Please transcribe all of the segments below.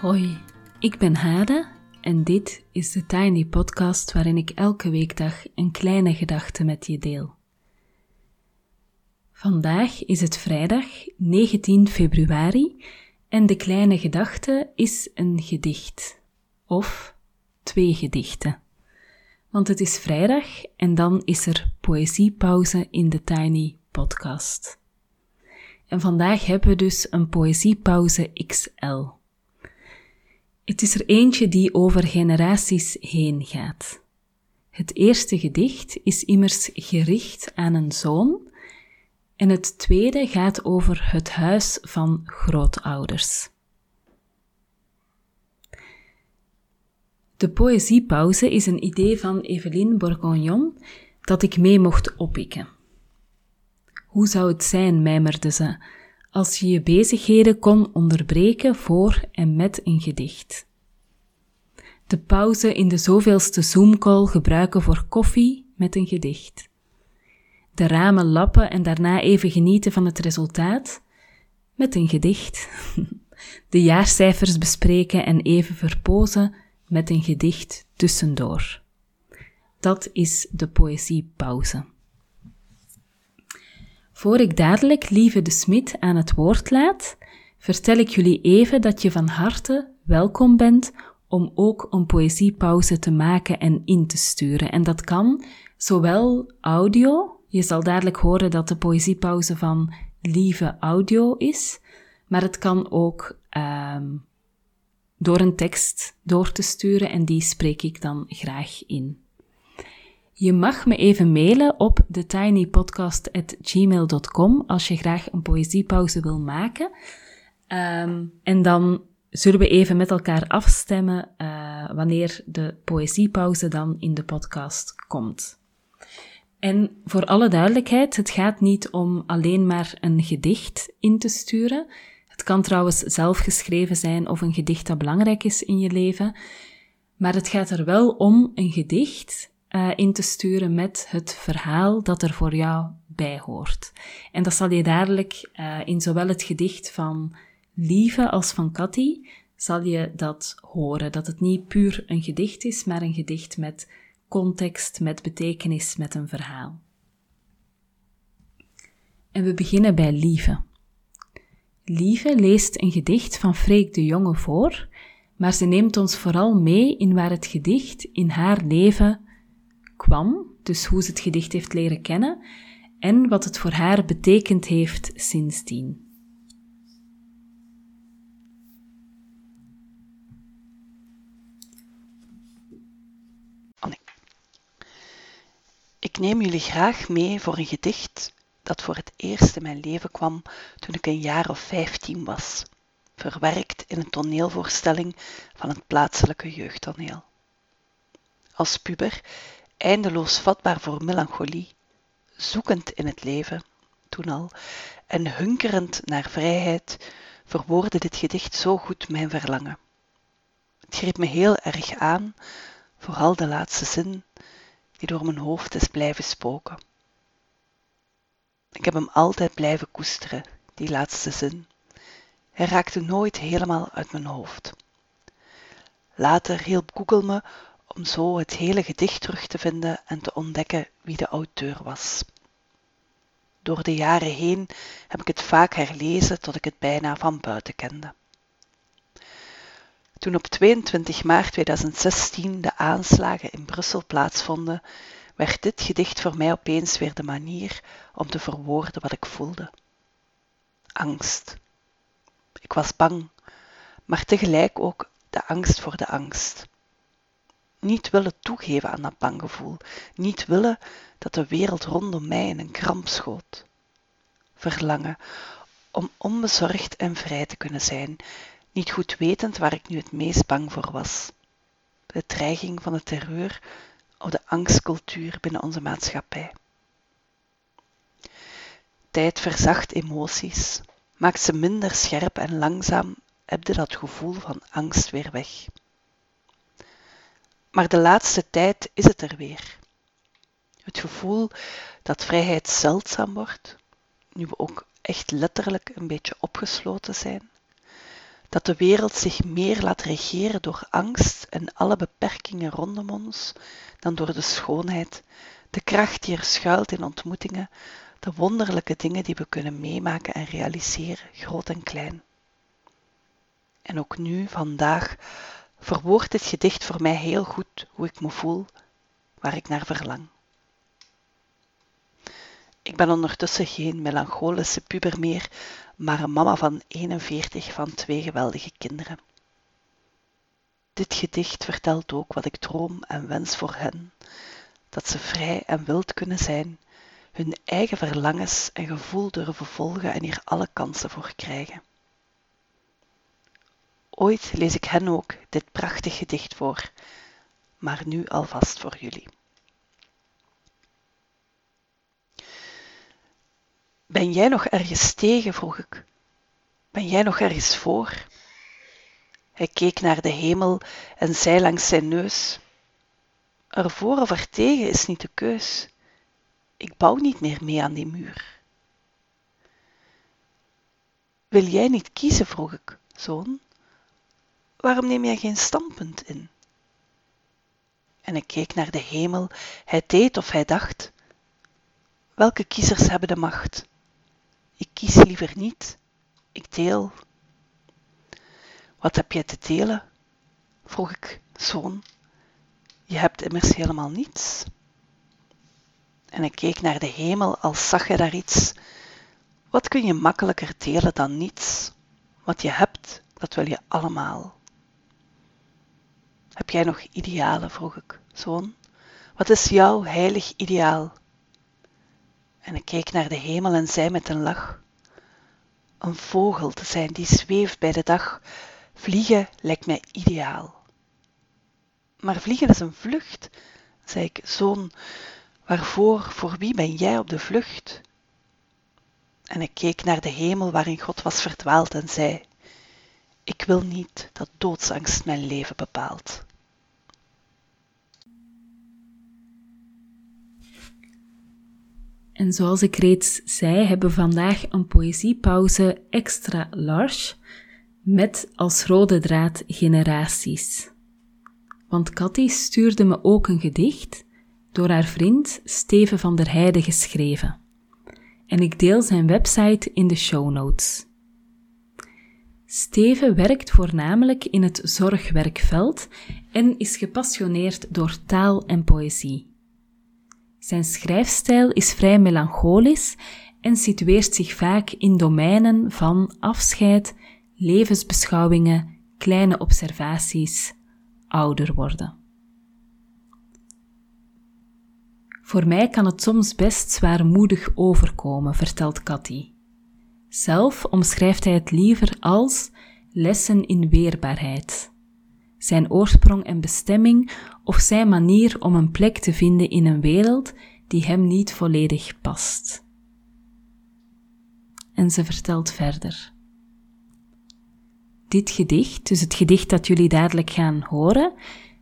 Hoi, ik ben Hade en dit is de Tiny Podcast waarin ik elke weekdag een kleine gedachte met je deel. Vandaag is het vrijdag 19 februari en de kleine gedachte is een gedicht. Of twee gedichten. Want het is vrijdag en dan is er poëziepauze in de Tiny Podcast. En vandaag hebben we dus een poëziepauze XL. Het is er eentje die over generaties heen gaat. Het eerste gedicht is immers gericht aan een zoon en het tweede gaat over het huis van grootouders. De poëziepauze is een idee van Eveline Bourgognon dat ik mee mocht oppikken. Hoe zou het zijn, mijmerde ze, als je je bezigheden kon onderbreken voor en met een gedicht? De pauze in de zoveelste Zoom-call gebruiken voor koffie met een gedicht. De ramen lappen en daarna even genieten van het resultaat met een gedicht. De jaarcijfers bespreken en even verpozen met een gedicht tussendoor. Dat is de poëziepauze. Voor ik dadelijk Lieve de Smit aan het woord laat, vertel ik jullie even dat je van harte welkom bent om ook een poëziepauze te maken en in te sturen. En dat kan zowel audio, je zal dadelijk horen dat de poëziepauze van Lieve audio is, maar het kan ook um, door een tekst door te sturen en die spreek ik dan graag in. Je mag me even mailen op thetinypodcast.gmail.com als je graag een poëziepauze wil maken. Um, en dan zullen we even met elkaar afstemmen uh, wanneer de poëziepauze dan in de podcast komt. En voor alle duidelijkheid, het gaat niet om alleen maar een gedicht in te sturen. Het kan trouwens zelf geschreven zijn of een gedicht dat belangrijk is in je leven. Maar het gaat er wel om een gedicht uh, in te sturen met het verhaal dat er voor jou bij hoort. En dat zal je dadelijk uh, in zowel het gedicht van Lieve als van Cathy zal je dat horen. Dat het niet puur een gedicht is, maar een gedicht met context, met betekenis, met een verhaal. En we beginnen bij Lieve. Lieve leest een gedicht van Freek de Jonge voor, maar ze neemt ons vooral mee in waar het gedicht in haar leven kwam, dus hoe ze het gedicht heeft leren kennen en wat het voor haar betekend heeft sindsdien. Ik neem jullie graag mee voor een gedicht dat voor het eerst in mijn leven kwam toen ik een jaar of vijftien was, verwerkt in een toneelvoorstelling van het plaatselijke jeugdtoneel. Als puber, eindeloos vatbaar voor melancholie, zoekend in het leven, toen al, en hunkerend naar vrijheid, verwoordde dit gedicht zo goed mijn verlangen. Het greep me heel erg aan, vooral de laatste zin, die door mijn hoofd is blijven spoken. Ik heb hem altijd blijven koesteren, die laatste zin. Hij raakte nooit helemaal uit mijn hoofd. Later hielp Google me om zo het hele gedicht terug te vinden en te ontdekken wie de auteur was. Door de jaren heen heb ik het vaak herlezen tot ik het bijna van buiten kende. Toen op 22 maart 2016 de aanslagen in Brussel plaatsvonden, werd dit gedicht voor mij opeens weer de manier om te verwoorden wat ik voelde. Angst. Ik was bang, maar tegelijk ook de angst voor de angst. Niet willen toegeven aan dat banggevoel, niet willen dat de wereld rondom mij in een kramp schoot. Verlangen om onbezorgd en vrij te kunnen zijn, niet goed wetend waar ik nu het meest bang voor was. De dreiging van de terreur of de angstcultuur binnen onze maatschappij. Tijd verzacht emoties, maakt ze minder scherp en langzaam heb je dat gevoel van angst weer weg. Maar de laatste tijd is het er weer. Het gevoel dat vrijheid zeldzaam wordt, nu we ook echt letterlijk een beetje opgesloten zijn dat de wereld zich meer laat regeren door angst en alle beperkingen rondom ons dan door de schoonheid, de kracht die er schuilt in ontmoetingen, de wonderlijke dingen die we kunnen meemaken en realiseren, groot en klein. En ook nu, vandaag, verwoordt dit gedicht voor mij heel goed hoe ik me voel, waar ik naar verlang. Ik ben ondertussen geen melancholische puber meer, maar een mama van 41 van twee geweldige kinderen. Dit gedicht vertelt ook wat ik droom en wens voor hen, dat ze vrij en wild kunnen zijn, hun eigen verlangens en gevoel durven volgen en hier alle kansen voor krijgen. Ooit lees ik hen ook dit prachtig gedicht voor, maar nu alvast voor jullie. Ben jij nog ergens tegen? vroeg ik. Ben jij nog ergens voor? Hij keek naar de hemel en zei langs zijn neus: Er voor of er tegen is niet de keus. Ik bouw niet meer mee aan die muur. Wil jij niet kiezen? vroeg ik, zoon. Waarom neem jij geen standpunt in? En ik keek naar de hemel. Hij deed of hij dacht: Welke kiezers hebben de macht? Ik kies liever niet. Ik deel. Wat heb jij te delen? vroeg ik, zoon. Je hebt immers helemaal niets. En ik keek naar de hemel als zag je daar iets. Wat kun je makkelijker delen dan niets? Wat je hebt, dat wil je allemaal. Heb jij nog idealen? vroeg ik, zoon. Wat is jouw heilig ideaal? En ik keek naar de hemel en zei met een lach: Een vogel te zijn die zweeft bij de dag. Vliegen lijkt mij ideaal. Maar vliegen is een vlucht, zei ik, zoon. Waarvoor, voor wie ben jij op de vlucht? En ik keek naar de hemel waarin God was verdwaald en zei: Ik wil niet dat doodsangst mijn leven bepaalt. En zoals ik reeds zei, hebben we vandaag een poëziepauze extra large met als rode draad generaties. Want Cathy stuurde me ook een gedicht door haar vriend Steven van der Heijden geschreven. En ik deel zijn website in de show notes. Steven werkt voornamelijk in het zorgwerkveld en is gepassioneerd door taal en poëzie. Zijn schrijfstijl is vrij melancholisch en situeert zich vaak in domeinen van afscheid, levensbeschouwingen, kleine observaties, ouder worden. Voor mij kan het soms best zwaarmoedig overkomen, vertelt Cathy. Zelf omschrijft hij het liever als lessen in weerbaarheid. Zijn oorsprong en bestemming of zijn manier om een plek te vinden in een wereld die hem niet volledig past. En ze vertelt verder. Dit gedicht, dus het gedicht dat jullie dadelijk gaan horen,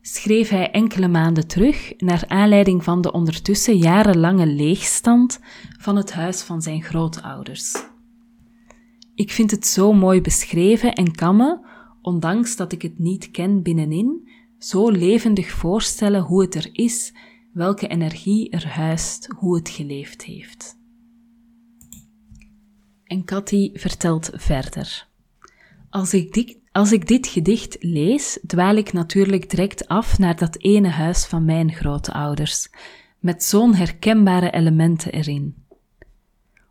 schreef hij enkele maanden terug naar aanleiding van de ondertussen jarenlange leegstand van het huis van zijn grootouders. Ik vind het zo mooi beschreven en kan me, ondanks dat ik het niet ken binnenin, zo levendig voorstellen hoe het er is, welke energie er huist, hoe het geleefd heeft. En Cathy vertelt verder. Als ik, als ik dit gedicht lees, dwaal ik natuurlijk direct af naar dat ene huis van mijn grootouders, met zo'n herkenbare elementen erin.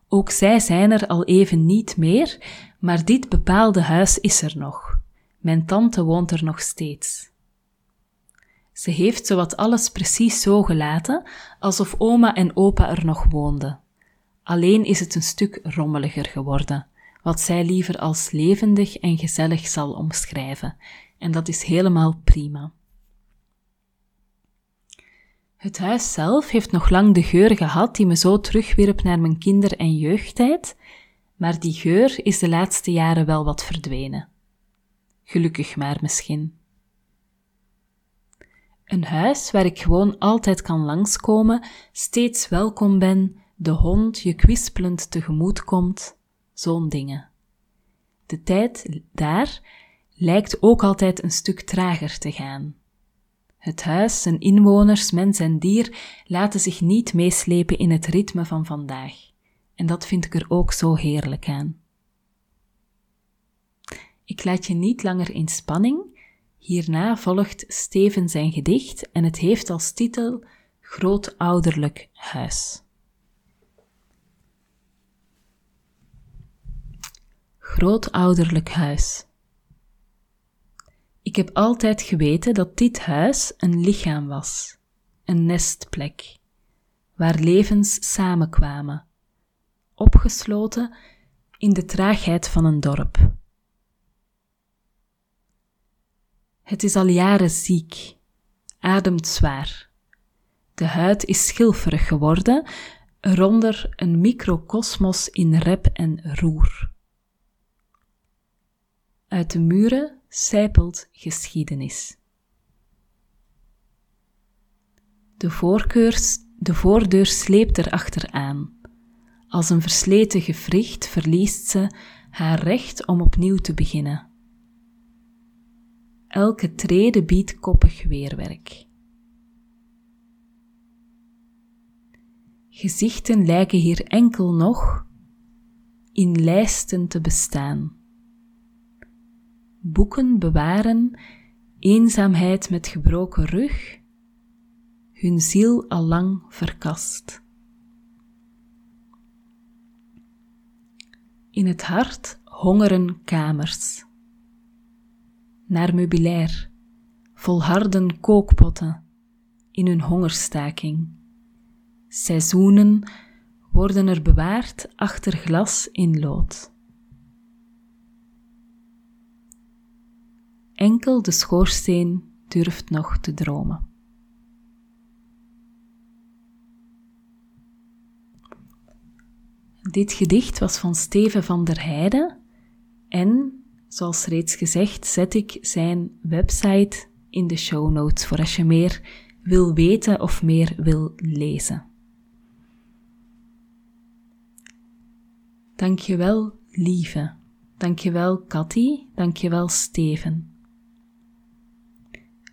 Ook zij zijn er al even niet meer, maar dit bepaalde huis is er nog. Mijn tante woont er nog steeds. Ze heeft zowat alles precies zo gelaten, alsof oma en opa er nog woonden. Alleen is het een stuk rommeliger geworden, wat zij liever als levendig en gezellig zal omschrijven, en dat is helemaal prima. Het huis zelf heeft nog lang de geur gehad die me zo terugwierp naar mijn kinder- en jeugdtijd, maar die geur is de laatste jaren wel wat verdwenen. Gelukkig maar misschien. Een huis waar ik gewoon altijd kan langskomen, steeds welkom ben, de hond je kwispelend tegemoet komt, zo'n dingen. De tijd daar lijkt ook altijd een stuk trager te gaan. Het huis, zijn inwoners, mens en dier laten zich niet meeslepen in het ritme van vandaag. En dat vind ik er ook zo heerlijk aan. Ik laat je niet langer in spanning. Hierna volgt Steven zijn gedicht en het heeft als titel Grootouderlijk huis. Grootouderlijk huis. Ik heb altijd geweten dat dit huis een lichaam was, een nestplek, waar levens samenkwamen, opgesloten in de traagheid van een dorp. Het is al jaren ziek, ademt zwaar. De huid is schilferig geworden, eronder een microcosmos in rep en roer. Uit de muren sijpelt geschiedenis. De, voorkeurs, de voordeur sleept er achteraan. Als een versleten gewricht verliest ze haar recht om opnieuw te beginnen. Elke trede biedt koppig weerwerk. Gezichten lijken hier enkel nog in lijsten te bestaan boeken bewaren, eenzaamheid met gebroken rug, hun ziel al lang verkast. In het hart hongeren kamers. Naar meubilair, volharden kookpotten in hun hongerstaking. Seizoenen worden er bewaard achter glas in lood. Enkel de schoorsteen durft nog te dromen. Dit gedicht was van Steven van der Heijden en, zoals reeds gezegd, zet ik zijn website in de show notes voor als je meer wil weten of meer wil lezen. Dankjewel, lieve. Dankjewel, Cathy. Dankjewel, Steven.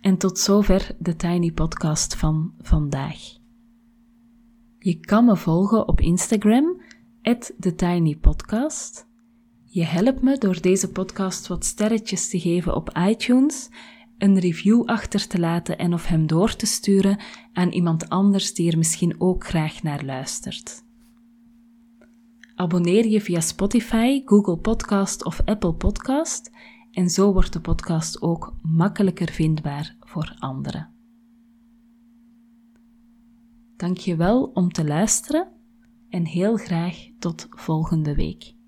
En tot zover de Tiny Podcast van vandaag. Je kan me volgen op Instagram, TheTinyPodcast. Je helpt me door deze podcast wat sterretjes te geven op iTunes, een review achter te laten en of hem door te sturen aan iemand anders die er misschien ook graag naar luistert. Abonneer je via Spotify, Google Podcast of Apple Podcast en zo wordt de podcast ook makkelijker vindbaar voor anderen. Dank je wel om te luisteren en heel graag tot volgende week.